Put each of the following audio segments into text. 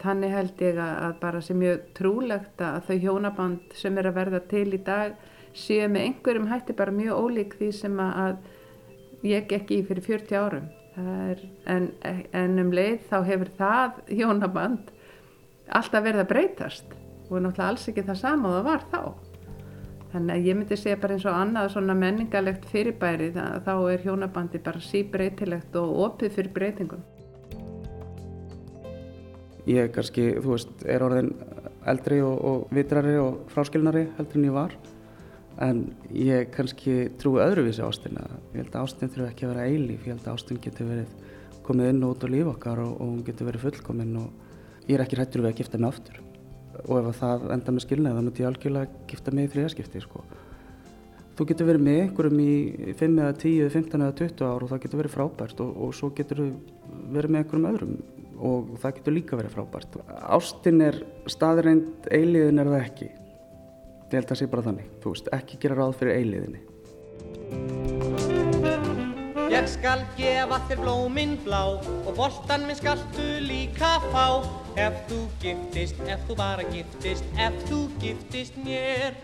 þannig held ég að bara sem mjög trúlegt að þau hjónaband sem er að verða til í dag séu með einhverjum hætti bara mjög ólík því sem að ég gekk í fyrir 40 árum. Er, en, en um leið þá hefur það hjónaband alltaf verið að breytast og náttúrulega alls ekki það sama og það var þá. Þannig að ég myndi segja bara eins og annað svona menningalegt fyrirbæri þá er hjónabandi bara síbreytilegt og opið fyrir breytingum. Ég kannski, þú veist, er orðin eldri og, og vitrari og fráskilnari heldur en ég var en ég kannski trúi öðruvísi ástina. Ég held að ástin þurfi ekki að vera eilíf, ég held að ástin getur verið komið inn og út á líf okkar og, og hún getur verið fullkominn og ég er ekki hættur við að gifta mig aftur og ef það enda með skilnaði þá myndi ég algjörlega gifta mig í þriðaskipti sko. Þú getur verið með einhverjum í 5 eða 10 eða 15 eða 20 ár og það getur verið frábært og, og svo getur verið með einhverjum öðrum og það getur líka verið frábært. Ástin er staðreind, eiliðin er það ekki. Ég held að það sé bara þannig. Þú veist, ekki gera ráð fyrir eiliðinni. Ég skal gefa þér blóminn blá og boltan minn skaltu líka fá Ef þú giftist, ef þú bara giftist, ef þú giftist mér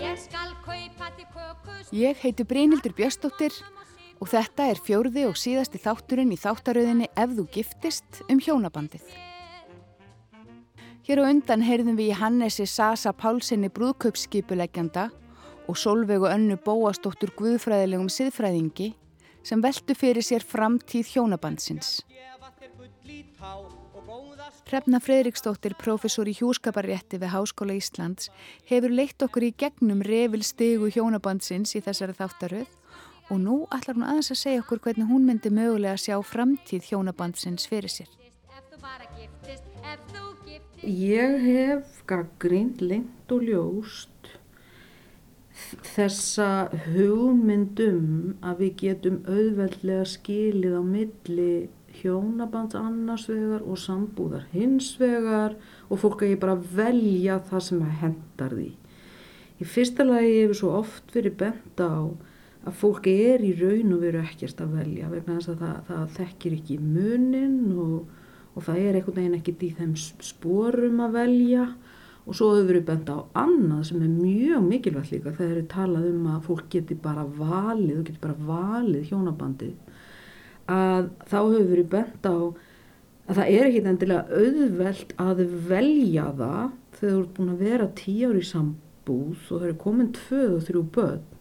Ég skal kaupa til kökus Ég heiti Brynildur Björnsdóttir og þetta er fjórði og síðasti þátturinn í þáttaröðinni Ef þú giftist um hjónabandið. Hér á undan heyrðum við í Hannesi Sasa Pálssoni brúðkaupskipuleggjanda og Solveig og önnu Bóastóttur Guðfræðilegum siðfræðingi sem veldu fyrir sér framtíð hjónabandsins. Hrefna Fredriksdóttir, professor í hjúskaparrétti við Háskóla Íslands, hefur leitt okkur í gegnum revil stegu hjónabandsins í þessari þáttaröð og nú ætlar hún aðeins að segja okkur hvernig hún myndi mögulega sjá framtíð hjónabandsins fyrir sér. Ég hef gaggrínt lengt og ljóst þessa hugmyndum að við getum auðveldlega skilið á milli hjónaband annars vegar og sambúðar hins vegar og fólk að ég bara velja það sem að hendar því. Í fyrsta lagi hefur svo oft verið bent á að fólk er í raun og veru ekkert að velja vegna þess að það, það þekkir ekki munin og, og það er einhvern veginn ekkert í þeim sporum að velja. Og svo hefur verið bent á annað sem er mjög mikilvægt líka þegar þeir talað um að fólk geti bara valið og geti bara valið hjónabandið. Að þá hefur verið bent á að það er ekki endilega auðvelt að velja það þegar þú ert búin að vera tíu ári í sambúð og það eru komin tvöð og þrjú börn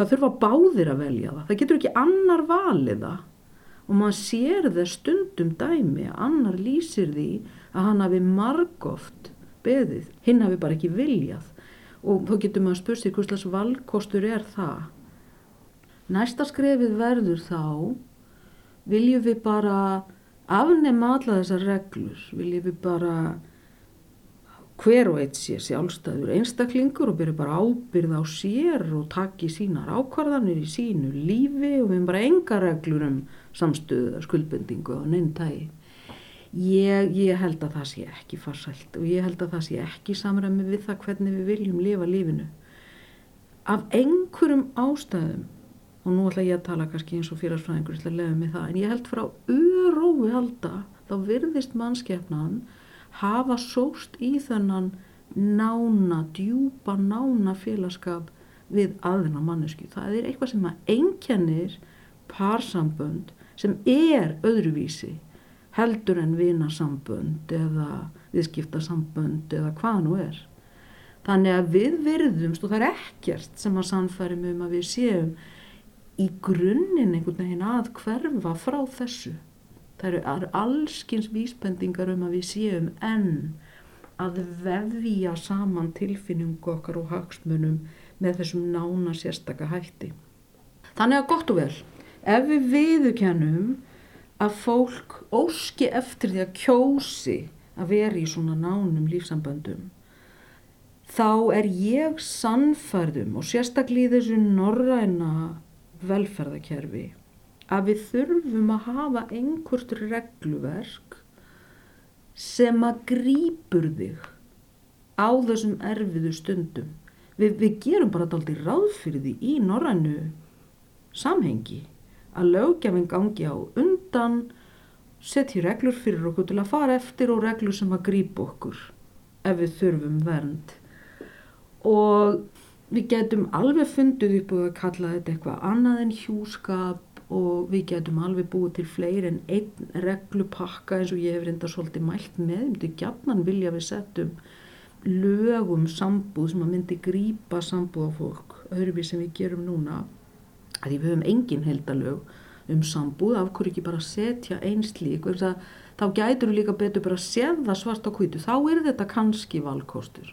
það þurfa báðir að velja það. Það getur ekki annar valið það. Og maður sér það stundum dæmi að annar lýsir því að hann hafi margóft beðið, hinn hafi bara ekki viljað. Og þá getur maður spurt sér hvers slags valkostur er það? Næsta skrefið verður þá viljum við bara afnema alla þessar reglur, viljum við bara hver og eitt sé sjálfstæður einstaklingur og byrja bara ábyrð á sér og taki sínar ákvarðanir í sínu lífi og við erum bara enga reglur um samstöðu, skuldbendingu og neyntægi. Ég, ég held að það sé ekki farsælt og ég held að það sé ekki samræmi við það hvernig við viljum lifa lífinu. Af einhverjum ástæðum og nú ætla ég að tala kannski eins og fyrirsfræðingur ætla að lefa mig það, en ég held frá örói halda, þá virðist mannskefnan hafa sóst í þennan nána, djúpa nána félagskap við aðina mannesku. Það er eitthvað sem að einkennir parsambönd sem er öðruvísi heldur en vinasambönd eða viðskiptasambönd eða hvað nú er. Þannig að við virðumst og það er ekkert sem að sannfæri um að við séum í grunninn einhvern veginn að hverfa frá þessu. Það eru allskins vísbendingar um að við séum enn að vefja saman tilfinningu okkar og hagsmunum með þessum nána sérstaka hætti. Þannig að gott og vel, ef við viðukennum að fólk óski eftir því að kjósi að vera í svona nánum lífsamböndum, þá er ég sannfærðum og sérstaklega í þessu norræna velferðakerfi að við þurfum að hafa einhvert regluverk sem að grýpur þig á þessum erfiðu stundum. Við, við gerum bara daldi ráð fyrir því í norrannu samhengi að lögjafinn gangi á undan setji reglur fyrir okkur til að fara eftir og reglur sem að grípa okkur ef við þurfum vernd og við getum alveg fundið upp og að kalla þetta eitthvað annað en hjúskap og við getum alveg búið til fleiri en einn reglupakka eins og ég hef reynda svolítið mælt með, ég myndi gætnan vilja við settum lögum sambúð sem að myndi grípa sambúðafólk öðruvið sem við gerum núna að við höfum engin heldalög um sambúð, af hverju ekki bara setja einslík, þá gætur við líka betur bara séða svart á kvítu þá er þetta kannski valkostur.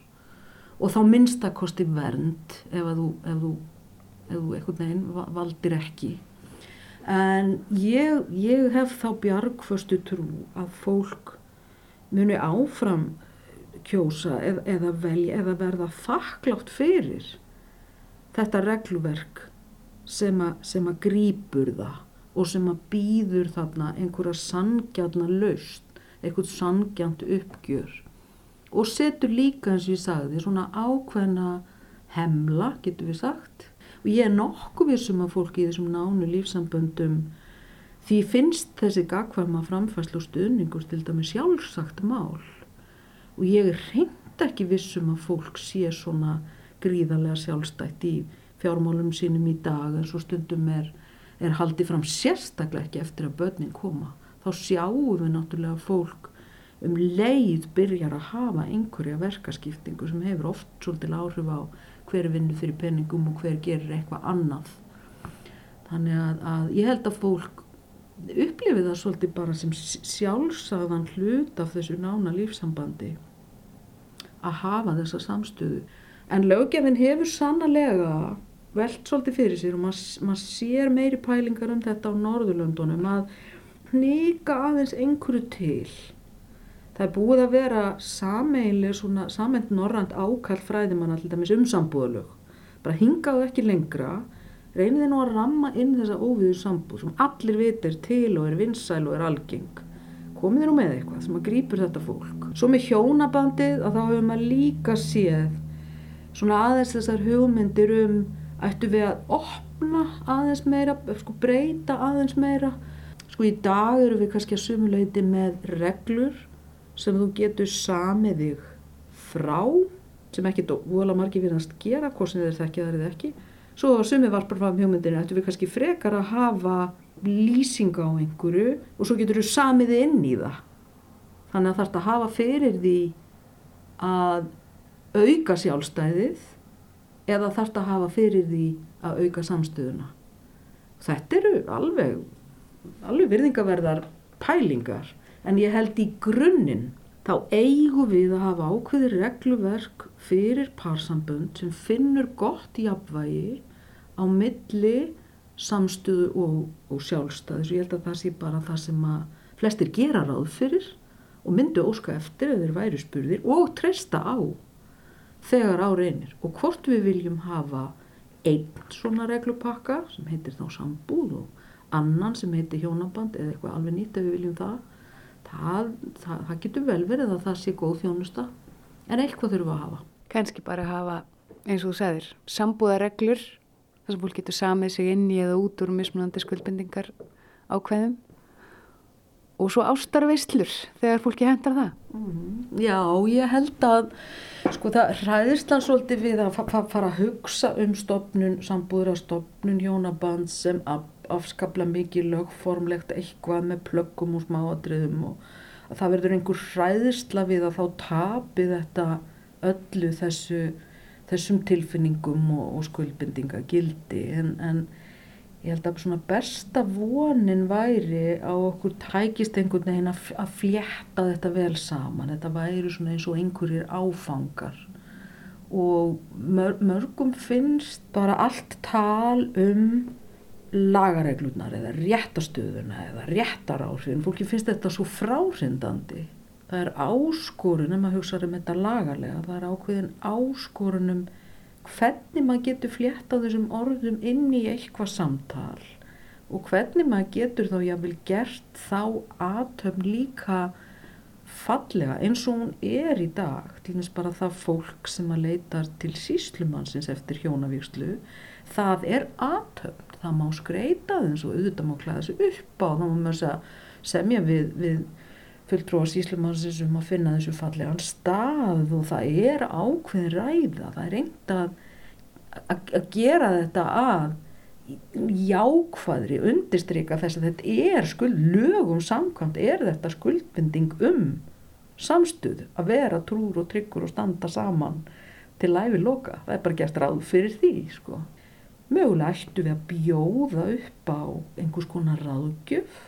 Og þá minnstakosti vernd ef þú, ef þú, ef þú valdir ekki en ég, ég hef þá bjargföstu trú að fólk muni áfram kjósa eð, eða velja eða verða þakklátt fyrir þetta regluverk sem að, sem að grýpur það og sem að býður þarna einhverja sangjarnar laust, einhvern sangjant uppgjör. Og setur líka eins og ég sagði svona ákveðna hemla getur við sagt og ég er nokkuð vissum að fólki í þessum nánu lífsamböndum því finnst þessi gagvarma framfæslu og stuðningur til dæmi sjálfsagt mál og ég er reynd ekki vissum að fólk sé svona gríðarlega sjálfstætt í fjármálum sínum í dag en svo stundum er, er haldið fram sérstaklega ekki eftir að börnin koma. Þá sjáum við náttúrulega fólk um leið byrjar að hafa einhverja verkaskiptingu sem hefur oft svolítil áhrif á hver vinnu fyrir penningum og hver gerir eitthvað annað. Þannig að, að ég held að fólk upplifið það svolítið bara sem sjálfsagðan hlut af þessu nána lífsambandi að hafa þessa samstöðu. En löggefinn hefur sannlega velt svolítið fyrir sér og maður mað sér meiri pælingar um þetta á Norðurlöndunum að hnika aðeins einhverju til. Það er búið að vera sameilig svona sameind norrand ákall fræðimann alltaf með umsambúðalög. Bara hingaðu ekki lengra, reyniði nú að ramma inn þessa óviður sambúð sem allir vitir til og er vinsæl og er algeng komið þér nú með eitthvað sem að grýpur þetta fólk. Svo með hjónabandið að þá hefur maður líka séð svona aðeins þessar hugmyndir um ættu við að opna aðeins meira, sko breyta aðeins meira. Sko í dag eru við kannski að sumuleiti með reglur sem þú getur samið þig frá sem ekki vola margi finnast gera, hvort sem þeir þekkja þar eða ekki. Svo á sumi varpar fram hugmyndinu ættu við kannski frekar að hafa lýsinga á einhverju og svo getur þú samiði inn í það. Þannig að þarfst að hafa fyrir því að auka sjálfstæðið eða þarfst að hafa fyrir því að auka samstöðuna. Þetta eru alveg alveg virðingaverðar pælingar en ég held í grunninn þá eigum við að hafa ákveðir regluverk fyrir parsambönd sem finnur gott jafnvægi á milli samstöðu og, og sjálfstæði. Svo ég held að það sé bara það sem að flestir gera ráð fyrir og myndu óska eftir eða þeir væri spurðir og treysta á þegar á reynir. Og hvort við viljum hafa einn svona reglupakka sem heitir þá sambúð og annan sem heitir hjónaband eða eitthvað alveg nýtt ef við viljum það það, það, það getur vel verið að það sé góð þjónusta. En eitthvað þurfum að hafa? Kanski bara hafa eins og þú segir sambúðareglur þar sem fólk getur samið sig inn í eða út úr mismunandi skuldbindingar ákveðum. Og svo ástarveislur þegar fólki hendar það. Mm, já, ég held að sko það hræðist það svolítið við að fara að hugsa um stopnun, sambúðrastofnun, hjónaband sem afskapla mikið lögformlegt eitthvað með plöggum og smáadriðum og að það verður einhver hræðistla við að þá tapi þetta öllu þessu þessum tilfinningum og, og skuldbindinga gildi en, en ég held að svona besta vonin væri á okkur tækist einhvern veginn að, að flétta þetta vel saman, þetta væri svona eins og einhverjir áfangar. Og mör, mörgum finnst bara allt tal um lagareglunar eða réttastöðuna eða réttaráhrifin, fólki finnst þetta svo fráhrindandi það er áskorun ef maður hugsaður um þetta lagalega. Það er ákveðin áskorunum hvernig maður getur flétta þessum orðum inn í eitthvað samtal og hvernig maður getur þá jáfnvel gert þá aðtöfn líka fallega eins og hún er í dag. Til dæmis bara það fólk sem að leitar til síslumannsins eftir hjónavíkslu það er aðtöfn það má skreita þess og auðvitað má klæða þessu upp á. Þá má maður semja við, við fulltrúa síslumansins um að finna þessu fallegan stað og það er ákveðin ræða, það er reynd að, að, að gera þetta að jákvæðri undistrykka þess að þetta er skuld, lögum samkvæmt er þetta skuldbinding um samstuð að vera trúr og tryggur og standa saman til læfi loka, það er bara gert ráð fyrir því sko. Mögulega ættu við að bjóða upp á einhvers konar ráðgjöf.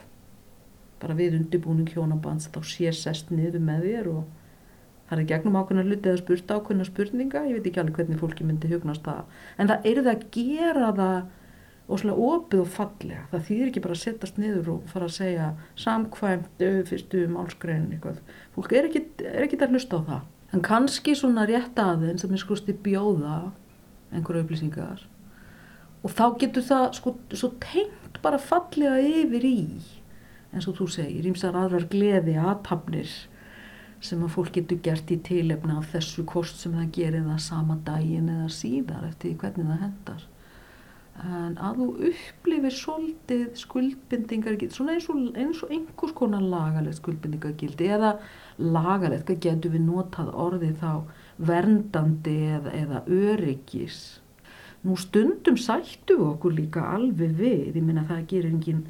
Bara við undirbúning hjónabands þá sé sest niður með þér og það er gegnum ákveðna hluti eða spurt ákveðna spurninga, ég veit ekki alveg hvernig fólki myndi hugnast það, en það er það að gera það og svona opið og fallega, það þýðir ekki bara að setjast niður og fara að segja samkvæmt fyrstu málskrein eitthvað, fólk er ekki, er ekki að hlusta á það. En kannski svona rétt aðeins að mér skusti bjóða einhverju upplýsingar og þá getur það sko svo tengt bara fallega yfir í eins og þú segir, ímsar aðrar gleði aðtapnir sem að fólk getur gert í tilefna af þessu kost sem það gerir það sama daginn eða síðar eftir hvernig það hendar. En að þú upplifir svolítið skuldbindingar svona eins og, eins og einhvers konar lagalegt skuldbindingargildi eða lagalegt, hvað getur við notað orðið þá verndandi eða, eða öryggis nú stundum sættu okkur líka alveg við, ég minna það gerir enginn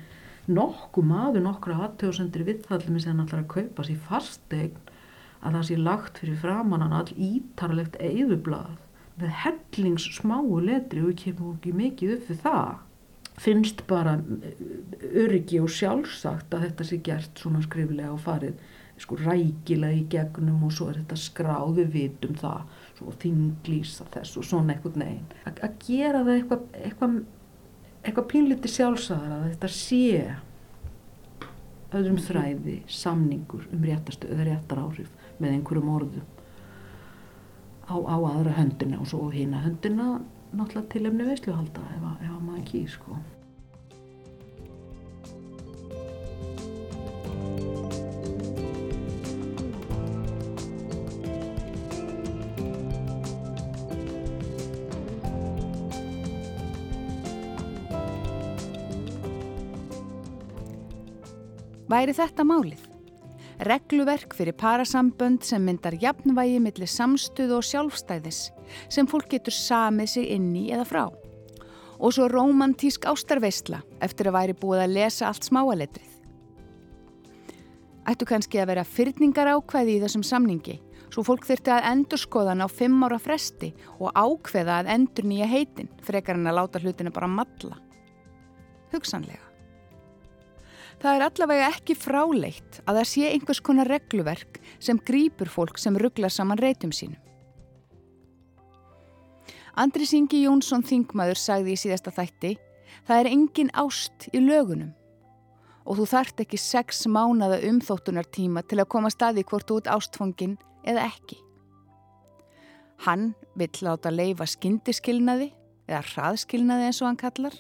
nokkuð maður nokkra aðtöðsendur viðfallum sem hann ætlar að kaupa sér fastegn að það sé lagt fyrir framannan all ítarlegt eigðublað með hellings smáu letri og kemur ekki mikið upp fyrir það. Finnst bara eh, öryggi og sjálfsagt að þetta sé gert svona skriflega og farið sko rækilega í gegnum og svo er þetta skráð við vitum það svo þinglýsa þess og svona eitthvað negin að gera það eitthvað eitthvað eitthvað pínliti sjálfsagðar að þetta sé öðrum þræði samningur um réttastu eða réttar áhrif með einhverjum orðum á, á aðra höndina og svo hýna höndina náttúrulega til emni veisluhalda ef, ef maður kýr sko Væri þetta málið? Regluverk fyrir parasambönd sem myndar jafnvægi millir samstuð og sjálfstæðis sem fólk getur samið sig inn í eða frá. Og svo romantísk ástarveistla eftir að væri búið að lesa allt smáaletrið. Ættu kannski að vera fyrningar ákvæði í þessum samningi svo fólk þurfti að endur skoðan á fimm ára fresti og ákveða að endur nýja heitin frekar en að láta hlutinu bara matla. Hugsanlega. Það er allavega ekki fráleitt að það sé einhvers konar regluverk sem grýpur fólk sem ruggla saman reytum sínum. Andri Singi Jónsson Þingmaður sagði í síðasta þætti Það er engin ást í lögunum og þú þart ekki sex mánada umþóttunartíma til að koma staði hvort út ástfangin eða ekki. Hann vill láta leifa skindiskilnaði eða hraðskilnaði eins og hann kallar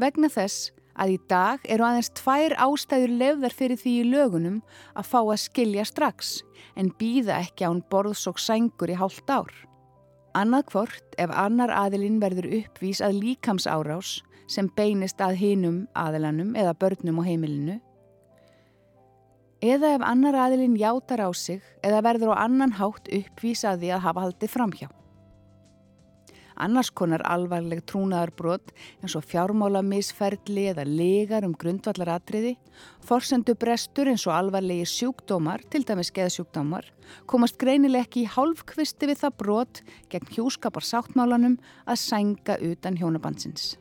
vegna þess að í dag eru aðeins tvær ástæður lefðar fyrir því í lögunum að fá að skilja strax en býða ekki án borðs og sængur í hálft ár. Annað hvort ef annar aðilinn verður uppvís að líkams árás sem beinist að hinum aðilanum eða börnum og heimilinu eða ef annar aðilinn játar á sig eða verður á annan hátt uppvís að því að hafa haldið framhjá annars konar alvarleg trúnaðarbrot eins og fjármála misferðli eða legar um grundvallaratriði, forsendu brestur eins og alvarlegi sjúkdómar, til dæmis geðsjúkdómar, komast greinileg ekki í hálfkvisti við það brot gegn hjúskapar sáttmálanum að sænga utan hjónabandsins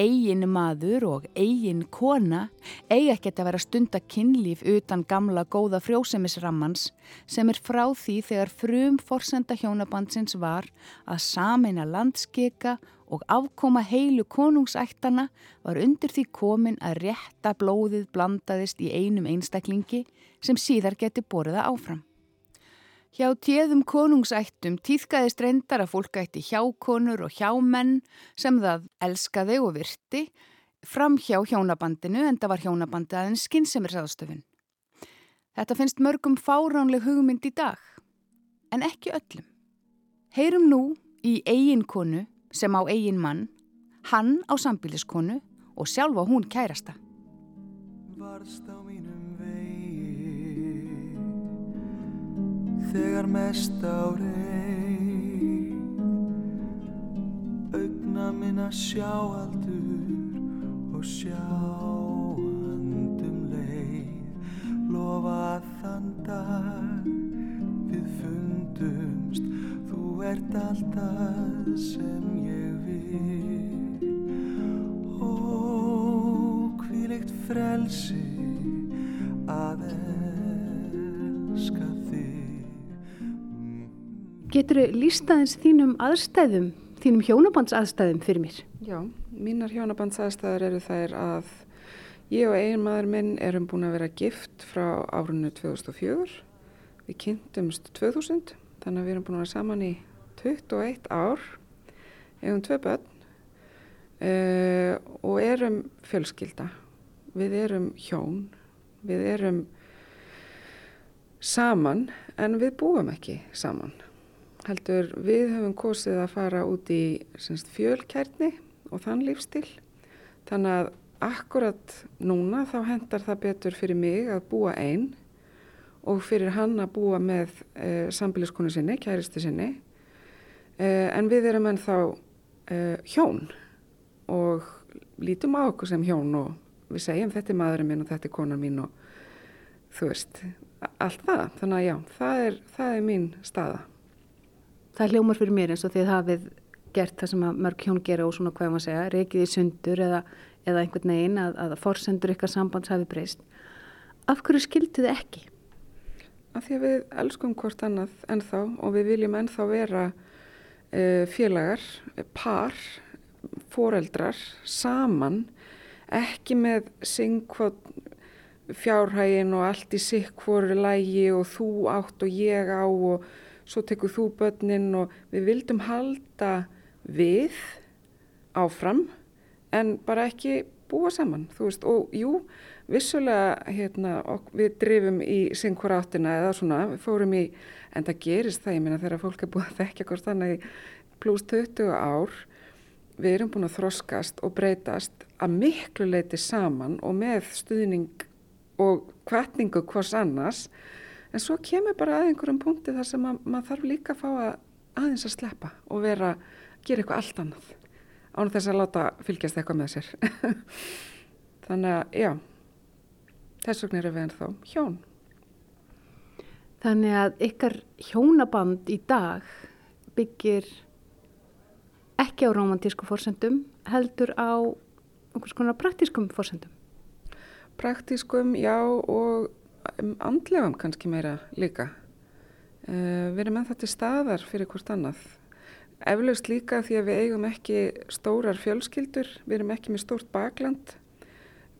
eigin maður og eigin kona eigi ekkert að vera stunda kynlíf utan gamla góða frjósemisrammans sem er frá því þegar frum forsenda hjónabandsins var að sameina landskika og afkoma heilu konungsættana var undir því komin að rétta blóðið blandaðist í einum einstaklingi sem síðar geti boriða áfram. Hjá tíðum konungsættum týðkaðist reyndar að fólk ætti hjákonur og hjámenn sem það elskaði og virti fram hjá hjónabandinu en það var hjónabandi aðeins skynnsemir sæðastöfun. Þetta finnst mörgum fáránleg hugmynd í dag, en ekki öllum. Heyrum nú í eigin konu sem á eigin mann Hann á sambíliskonu og sjálfa hún kærasta. Varst á mínum Þegar mest á reyð Augna minna sjáaldur og sjáandum leið. Lofa að þann dag við fundumst. Þú ert alltaf sem ég vil. Ó, hvílíkt frelsi að elska Getur þau lístaðins þínum aðstæðum, þínum hjónabandsaðstæðum fyrir mér? Já, mínar hjónabandsaðstæður eru þær að ég og eiginmaður minn erum búin að vera gift frá árunnu 2004. Við kynntumst 2000, þannig að við erum búin að vera saman í 21 ár, eigum tvö börn uh, og erum fjölskylda. Við erum hjón, við erum saman en við búum ekki saman. Heldur við höfum kosið að fara út í semst, fjölkærni og þann lífstil. Þannig að akkurat núna þá hendar það betur fyrir mig að búa einn og fyrir hann að búa með uh, sambiliskonu sinni, kæristi sinni. Uh, en við erum ennþá uh, hjón og lítum á okkur sem hjón og við segjum þetta er maðurinn minn og þetta er konan mín og þú veist, allt það. Þannig að já, það er, það er mín staða. Það hljómar fyrir mér eins og þið hafið gert það sem að mörg hjón gera og svona hvað maður segja, reykið í sundur eða, eða einhvern veginn að, að forsendur ykkar sambands hafi breyst. Af hverju skildu þið ekki? Af því að við elskum hvort annað ennþá og við viljum ennþá vera uh, félagar, par, foreldrar, saman, ekki með syngkvot fjárhægin og allt í sikkvoru lægi og þú átt og ég á og svo tekur þú börnin og við vildum halda við áfram en bara ekki búa saman, veist, og jú, vissulega hérna, við drifum í syngkvara áttina eða svona, við fórum í, en það gerist það, ég meina þegar fólk er búið að þekkja hvort þannig í pluss 20 ár, við erum búin að þroskast og breytast að miklu leiti saman og með stuðning og kvartningu hvers annars, en svo kemur bara að einhverjum punkti þar sem að, maður þarf líka að fá að aðeins að sleppa og vera að gera eitthvað allt annað án þess að láta fylgjast eitthvað með sér. Þannig að, já, þess vegna erum við ennþá hjón. Þannig að ykkar hjónaband í dag byggir ekki á romantísku fórsendum, heldur á einhvers konar praktískum fórsendum. Praktískum, já, og andlegum kannski meira líka. Uh, við erum ennþá til staðar fyrir hvort annað. Eflaust líka því að við eigum ekki stórar fjölskyldur, við erum ekki með stórt bakland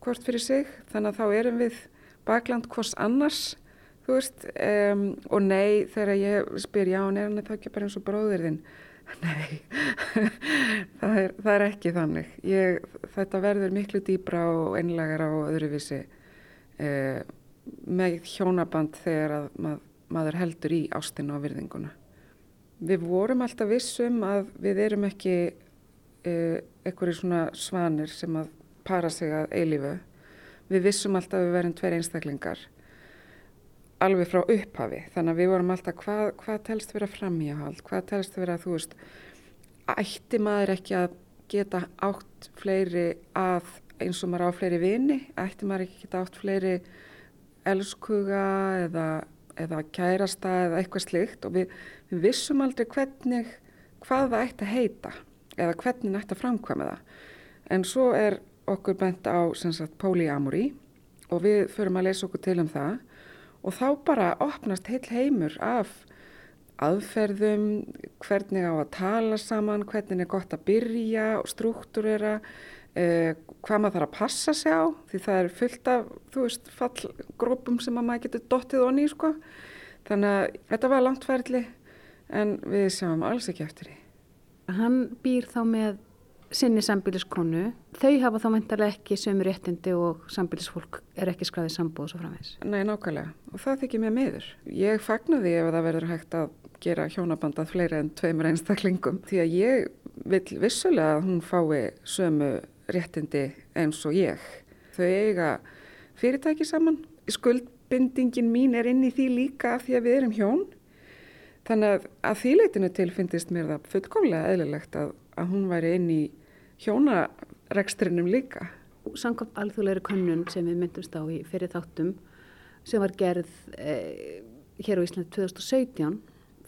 hvort fyrir sig, þannig að þá erum við bakland hvors annars, þú veist, um, og nei þegar ég spyr já, en er þá ekki bara eins og bróðir þinn? Nei, það, er, það er ekki þannig. Ég, þetta verður miklu dýbra og einlagar á öðruvísi uh, með hjónaband þegar að mað, maður heldur í ástina og virðinguna. Við vorum alltaf vissum að við erum ekki uh, einhverju svona svanir sem að para sig að eilífu. Við vissum alltaf að við verðum tveir einstaklingar alveg frá upphafi. Þannig að við vorum alltaf hvað, hvað telst vera framíahald, hvað telst vera þú veist, ætti maður ekki að geta átt fleiri að eins og maður á fleiri vini, ætti maður ekki geta átt fleiri elskuga eða, eða kærasta eða eitthvað slikt og við, við vissum aldrei hvernig, hvað það ætti að heita eða hvernig ætti að framkvæma það. En svo er okkur bent á polyamory og við förum að lesa okkur til um það og þá bara opnast heil heimur af aðferðum, hvernig á að tala saman, hvernig er gott að byrja og struktúrera, eh, hvað maður þarf að passa sig á því það er fullt af, þú veist, fallgrópum sem að maður getur dottið onni, sko. Þannig að þetta var langt ferli en við sjáum alls ekki eftir því. Hann býr þá með sinni sambíliskonu. Þau hafa þá meintarlega ekki sömu réttindi og sambílisfólk er ekki skræðið sambúð og svo framvegs. Nei, nákvæmlega. Og það þykir mér meður. Ég fagnu því ef það verður hægt að gera hjónabandað fleiri en tveimur einstaklingum. Því að ég vil vissulega að hún fái sömu réttindi eins og ég. Þau eiga fyrirtæki saman. Skuldbindingin mín er inn í því líka af því að við erum hjón. Þannig að, að því leitinu til finnist mér það fullkomlega eðlilegt að, að hún væri inn í hjónarekstrinum líka. Samkvæmt alþjóðleiri könnun sem við myndumst á í fyrir þáttum sem var gerð eh, hér á Íslandi 2017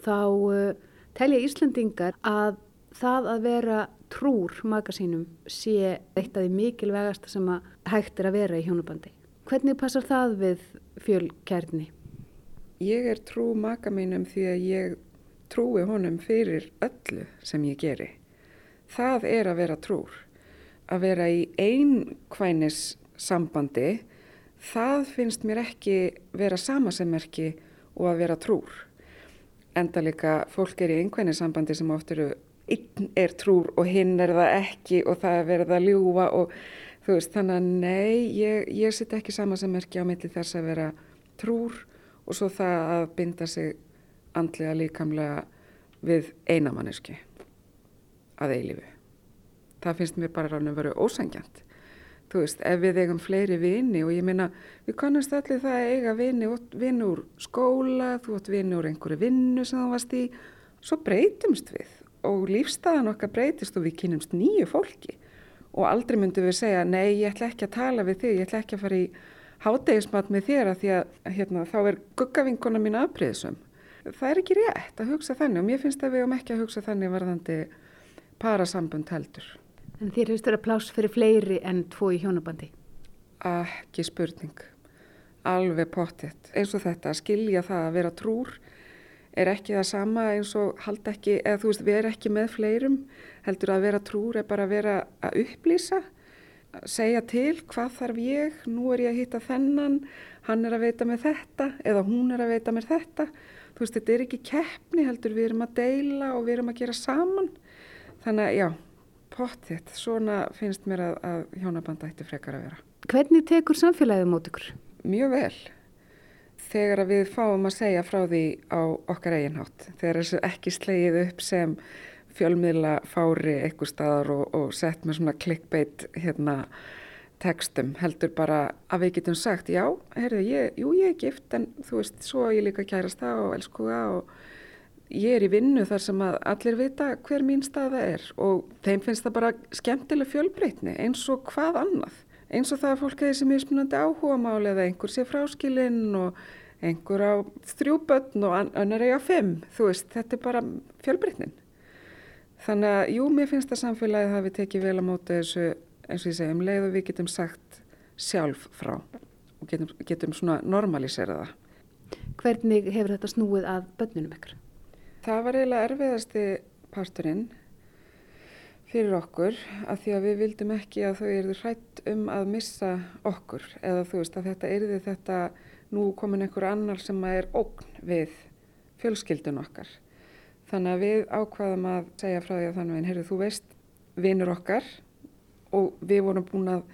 þá eh, telja Íslandingar að það að vera trúr magasínum sé eitt af því mikilvægasta sem að hægt er að vera í hjónabandi. Hvernig passar það við fjölkærni? Ég er trú maka mínum því að ég trúi honum fyrir öllu sem ég geri. Það er að vera trúr. Að vera í einkvænis sambandi, það finnst mér ekki vera samasemmerki og að vera trúr. Enda líka fólk er í einkvænis sambandi sem oft eru einn er trúr og hinn er það ekki og það er verið að ljúa og þú veist þannig að nei, ég, ég sitt ekki samasemmerki á milli þess að vera trúr og svo það að binda sig andlega líkamlega við einamanniski að eilifu. Það finnst mér bara ráðin að vera ósangjant. Þú veist, ef við eigum fleiri vini og ég minna, við kannast allir það að eiga vini, vini úr skóla, þú átt vini úr einhverju vinnu sem þú varst í, svo breytumst við og lífstæðan okkar breytist og við kynumst nýju fólki og aldrei myndum við segja, nei, ég ætla ekki að tala við þig, ég ætla ekki að fara í hádegismat með þér að því að hérna, þá er guggavinkona mín aðbreyðsum. Það er ekki rétt að hugsa þannig og mér finnst að við um ekki að hugsa þannig varðandi parasambund heldur. En þér hefist verið pláss fyrir fleiri en tvo í hjónabandi? Ekki spurning. Alveg pottitt. Eins og þetta, að skilja það að vera trúr er ekki það sama eins og halda ekki, eða þú veist, erum ekki með fleirum. Heldur að vera trúr er bara að vera að upplýsa, að segja til hvað þarf ég, nú er ég að hitta þennan, hann er að veita með þetta eða hún er að veita með þetta. Þú veist, þetta er ekki keppni heldur, við erum að deila og við erum að gera saman. Þannig að já, pottitt, svona finnst mér að, að hjónabanda ætti frekar að vera. Hvernig tekur samfélagið mót ykkur? Mjög vel. Þegar við fáum að segja frá því á okkar eiginhátt, þegar þessu ekki slegið upp sem fjölmiðla fári eitthvað staðar og, og sett með svona clickbait hérna tekstum heldur bara að við getum sagt já, heyrðu, ég, jú ég er gift en þú veist, svo ég líka kærast það og elskuga og ég er í vinnu þar sem að allir vita hver mín staða er og þeim finnst það bara skemmtileg fjölbreytni eins og hvað annað. Eins og það að fólk hefði sem er spennandi áhuga máli eða einhver sé fráskilinn og einhver á þrjú börn og annar eiga fimm. Þú veist, þetta er bara fjölbreytnin. Þannig að jú, mér finnst það samfélagið hafi tekið vel á móti þessu eins og ég segi um leið og við getum sagt sjálf frá og getum, getum svona normalisera það. Hvernig hefur þetta snúið að börnunum ykkur? Það var eiginlega erfiðasti parturinn fyrir okkur að því að við vildum ekki að þau eru hrætt um að missa okkur eða þú veist að þetta erði þetta nú komin einhver annar sem er ógn við fjölskyldun okkar. Þannig að við ákvaðum að segja frá því að þannig að heyrðu þú veist vinnur okkar og við vorum búin að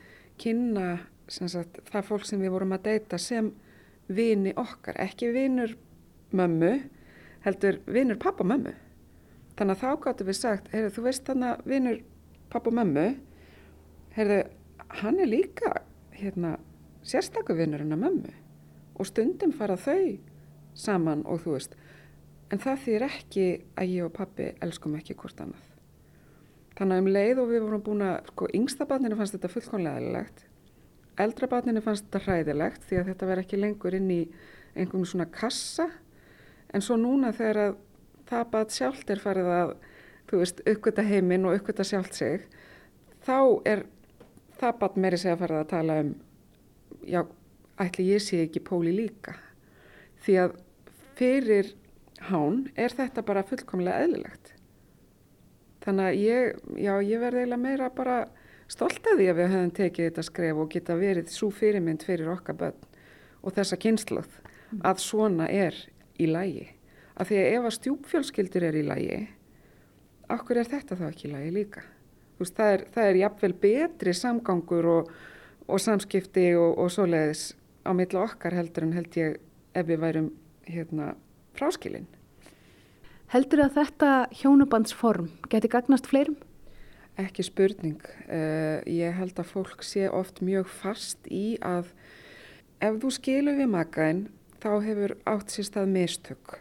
kynna sagt, það fólk sem við vorum að deyta sem vini okkar, ekki vinur mömmu, heldur vinur pappa mömmu. Þannig að þá gáttum við sagt, heyrðu, þú veist þannig að vinur pappa mömmu, heyrðu, hann er líka hérna, sérstakur vinur hennar mömmu og stundum fara þau saman og þú veist, en það þýr ekki að ég og pappi elskum ekki hvort annað. Þannig að um leið og við vorum búin að, sko, yngsta barninu fannst þetta fullkonlega eðlilegt, eldra barninu fannst þetta hræðilegt því að þetta verð ekki lengur inn í einhvern svona kassa, en svo núna þegar að það bat sjálft er farið að, þú veist, uppgöta heiminn og uppgöta sjálft sig, þá er það bat meiri segja farið að tala um, já, ætli ég sé ekki póli líka. Því að fyrir hán er þetta bara fullkomlega eðlilegt. Þannig að ég, já, ég verði eiginlega meira bara stolt að því að við höfum tekið þetta skref og geta verið svo fyrirmynd fyrir okkar börn og þessa kynsluð að svona er í lægi. Af því að ef að stjúpfjölskyldur er í lægi, okkur er þetta þá ekki í lægi líka. Veist, það, er, það er jafnvel betri samgangur og, og samskipti og, og svoleiðis á milla okkar heldur en held ég ef við værum hérna, fráskilinn. Heldur að þetta hjónabandsform geti gagnast fleirum? Ekki spurning. Uh, ég held að fólk sé oft mjög fast í að ef þú skilur við makaðinn þá hefur átt sér stað mistök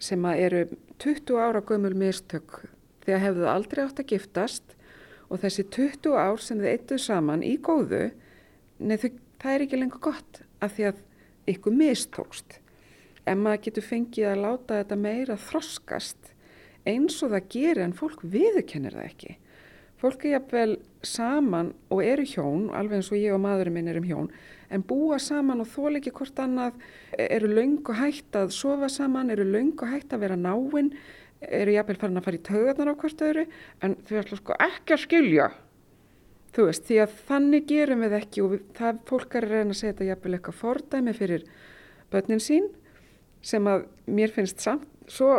sem eru 20 ára gömul mistök þegar hefðu aldrei átt að giftast og þessi 20 ár sem þið eittuð saman í góðu, neð, það er ekki lengur gott af því að ykkur mistókst. En maður getur fengið að láta þetta meira þroskast eins og það gerir en fólk viðurkennir það ekki. Fólk er jafnvel saman og eru hjón, alveg eins og ég og maðurinn minn erum hjón, en búa saman og þól ekki hvort annað, eru laung og hægt að sofa saman, eru laung og hægt að vera náinn, eru jafnvel farin að fara í taugarnar á hvert öðru, en þau ætla sko ekki að skilja. Þú veist, því að þannig gerum við ekki og við, það fólk er reyna að setja jafnvel eitthvað fordæmi fyrir börnin sín sem að mér finnst samt svo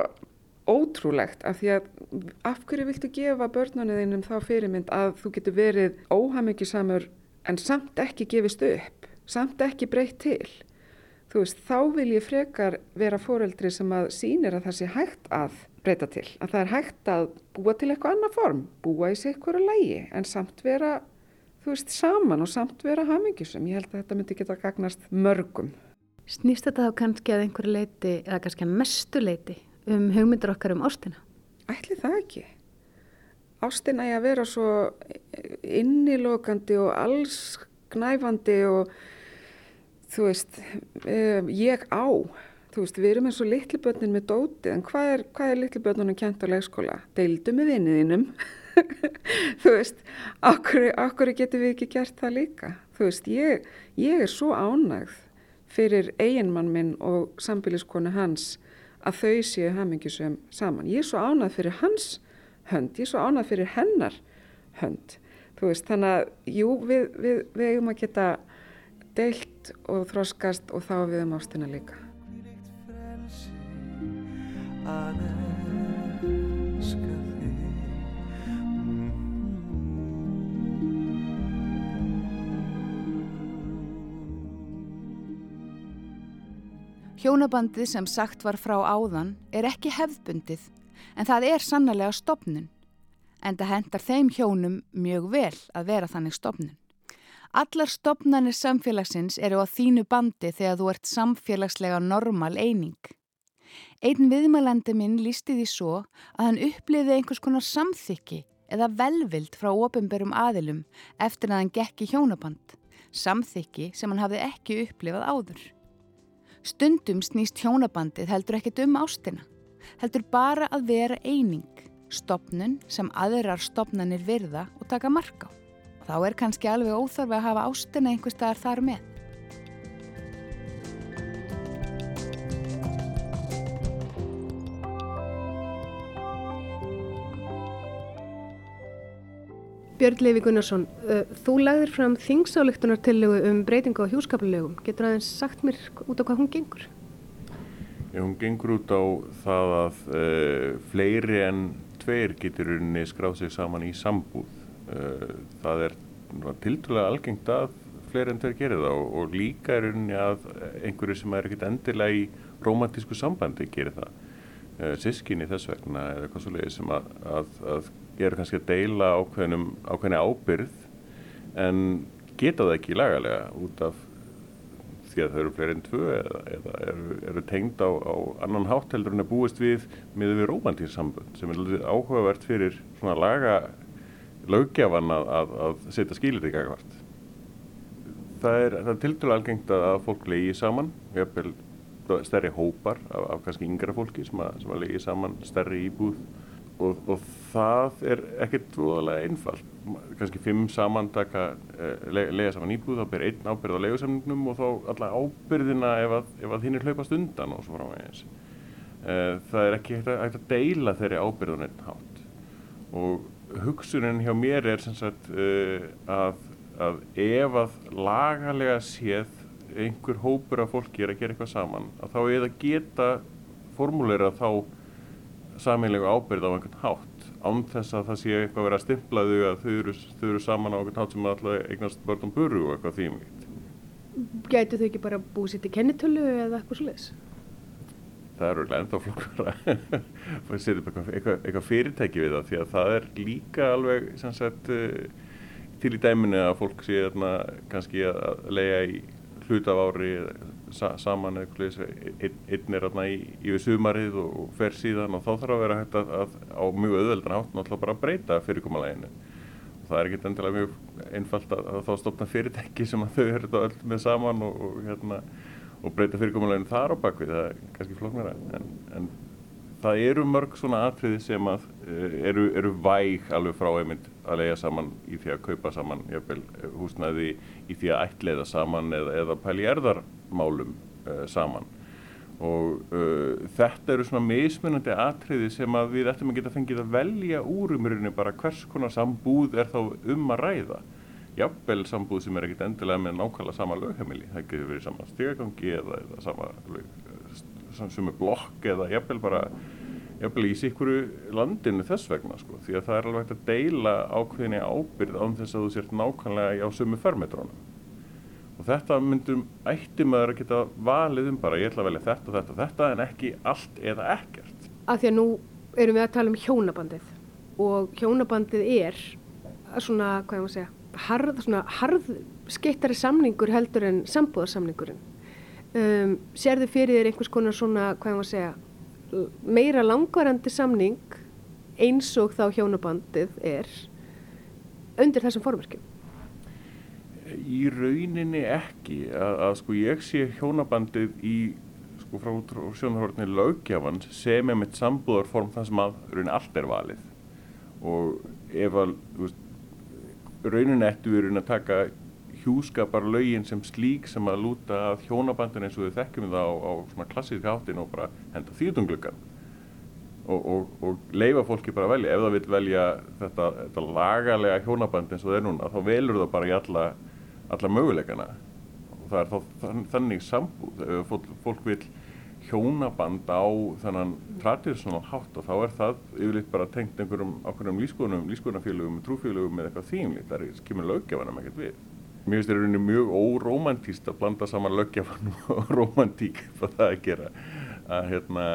ótrúlegt af því að af hverju viltu gefa börnunniðinum þá fyrirmynd að þú getur verið óhamyggisamur en samt ekki gefist upp, samt ekki breytt til. Þú veist, þá vil ég frekar vera foreldri sem að sínir að það sé hægt að breyta til. Að það er hægt að búa til eitthvað annað form, búa í sig eitthvað lægi en samt vera, þú veist, saman og samt vera hamyggisum. Ég held að þetta myndi geta gagnast mörgum. Snýst þetta þá kannski að einhverju leiti, eða kannski að mestu leiti, um hugmyndur okkar um ástina? Ætli það ekki. Ástina er að vera svo innilokandi og allsknæfandi og þú veist, ég á. Þú veist, við erum eins og litlibötnin með dótið, en hvað er, hvað er litlibötnunum kjent á leikskóla? Deildu með vinniðinum. þú veist, okkur, okkur getur við ekki gert það líka. Þú veist, ég, ég er svo ánægð fyrir eiginmann minn og sambiliskonu hans að þau séu hamingisum saman. Ég er svo ánað fyrir hans hönd, ég er svo ánað fyrir hennar hönd. Þú veist, þannig að jú, við, við, við eigum að geta deilt og þroskast og þá við um ástina líka. Hjónabandið sem sagt var frá áðan er ekki hefðbundið en það er sannlega stopnun en það hendar þeim hjónum mjög vel að vera þannig stopnun. Allar stopnarnir samfélagsins eru á þínu bandi þegar þú ert samfélagslega normal eining. Einn viðmælandi minn lísti því svo að hann uppliði einhvers konar samþykki eða velvild frá ofinberum aðilum eftir að hann gekk í hjónaband, samþykki sem hann hafði ekki upplifað áður. Stundum snýst hjónabandið heldur ekkert um ástina, heldur bara að vera eining, stopnun sem aðrar stopnanir virða og taka marka á. Þá er kannski alveg óþarfi að hafa ástina einhver staðar þar með. Björn Leifi Gunnarsson, þú lagðir fram þingsálektunartillögu um breytingu á hjúskapalögum. Getur aðeins sagt mér út á hvað hún gengur? Já, hún gengur út á það að uh, fleiri en tveir getur unni skráð sig saman í sambúð. Uh, það er tildulega algengt að fleiri en tveir gerir það og, og líka er unni að einhverju sem er ekkert endilega í romantísku sambandi gerir það. Uh, sískinni þess vegna eða eitthvað svo leiði sem að, að, að eru kannski að deila ákveðnum, ákveðni ábyrð en geta það ekki lagalega út af því að þau eru fleiri en tvö eða, eða eru, eru tengd á, á annan hátt heldur en að búist við með við romantísk sambund sem er áhugavert fyrir svona laga löggefan að, að, að setja skilir í gagvart. Það er, er tildur algengt að fólk leiði saman, erum stærri hópar af, af kannski yngra fólki sem að, að leiði saman stærri íbúð og, og það er ekkert voðalega einfalt. Kannski fimm samantaka eh, le, lega saman íbúð, þá ber einn ábyrð á legusamningnum og þá alla ábyrðina ef að, ef hinn er hlaupast undan og svo frá vegins. Eh, það er ekki hægt að, deila þeirri ábyrðun einn hátt. Og hugsunin hjá mér er sagt eh, að, að ef að lagalega séð einhver hópur af fólki er að gera eitthvað saman, að þá er að geta formúleira þá sameinlegu ábyrð á einhvern hátt án þess að það sé eitthvað að vera stimplaðu að þau eru, þau eru saman á einhvern hátt sem alltaf eignast börnum buru og eitthvað þýmvitt. Gætu þau ekki bara búið sér til kennitölu eða eitthvað slúðis? Það er auðvitað ennþá flokkar að setja upp eitthvað, eitthvað, fyrirtæki við það því að það er líka alveg sagt uh, til í dæminu að fólk sé þarna kannski að lega í hlut af ári sa saman eitthvað einn, er þarna í sumarið og, fer síðan og þá þarf að vera hægt að, að á mjög öðveldan átt náttúrulega bara að breyta fyrirkomalæginu það er ekkert endilega mjög einfalt að, að þá stopna fyrirtæki sem að þau eru öll með saman og, og hérna og breyta fyrirkomuleginu þar á bakvið, það er kannski flóknara. En, en það eru mörg svona atriði sem að uh, eru, eru væg alveg frá einmitt að lega saman í því að kaupa saman jafnvel, húsnæði í því að ætleiða saman eða, eða pæli erðarmálum uh, saman. Og uh, þetta eru svona mismunandi atriði sem að við ættum að geta fengið að velja úr umrunni bara hvers konar sambúð er þá um að ræða jafnvel sambúð sem er ekkit endilega með nákvæmlega sama lögheimili, það getur verið sama stegagangi eða, eða sama sem er blokk eða jafnvel bara jafnvel í sikuru landinu þess vegna sko. Því að það er alveg hægt að deila ákveðinni ábyrð án þess að þú sért nákvæmlega á sömu förmetrónum og þetta myndum ætti maður að geta valið um bara ég ætla að velja þetta, þetta, þetta en ekki allt eða ekkert. Af því að nú erum við að tala um hjónabandið. Og hjónabandið er svona, hvað ég má segja, harð, svona harð skeittari samningur heldur en sambúðarsamningurinn. Um, sérðu fyrir þér einhvers konar svona, hvað ég má segja, meira langvarandi samning eins og þá hjónabandið er undir þessum formverkjum? Í rauninni ekki, að, að sko ég sé hjónabandið í sko frá sjónarhórni lögjafans sem er mitt sambúðarform þar sem að rauninni allt er valið. Og ef að, veist, rauninni ættu við rauninni að taka hjúskapar lögin sem slík sem að lúta að hjónabandin eins og við þekkjum það á, á svona klassíska áttin og bara henda þýðungluggan og, og, og leifa fólki bara að velja. Ef það vil velja þetta, þetta lagalega hjónaband eins og það er núna þá velur það bara í alla, alla möguleikana. Og það er þá þannig sambúð. Ef fólk, fólk vil hjónaband á þannan tradisjonal hátt og þá er það yfirleitt bara tengt einhverjum ákveðnum lífskoðunum, lífskoðunafélögum, trúfélögum eða eitthvað þýmlít, það er skimur löggefanum ekkert við. Mér finnst þetta mjög óromantíst að blanda saman löggjafann og romantík hvað það að gera. Að hérna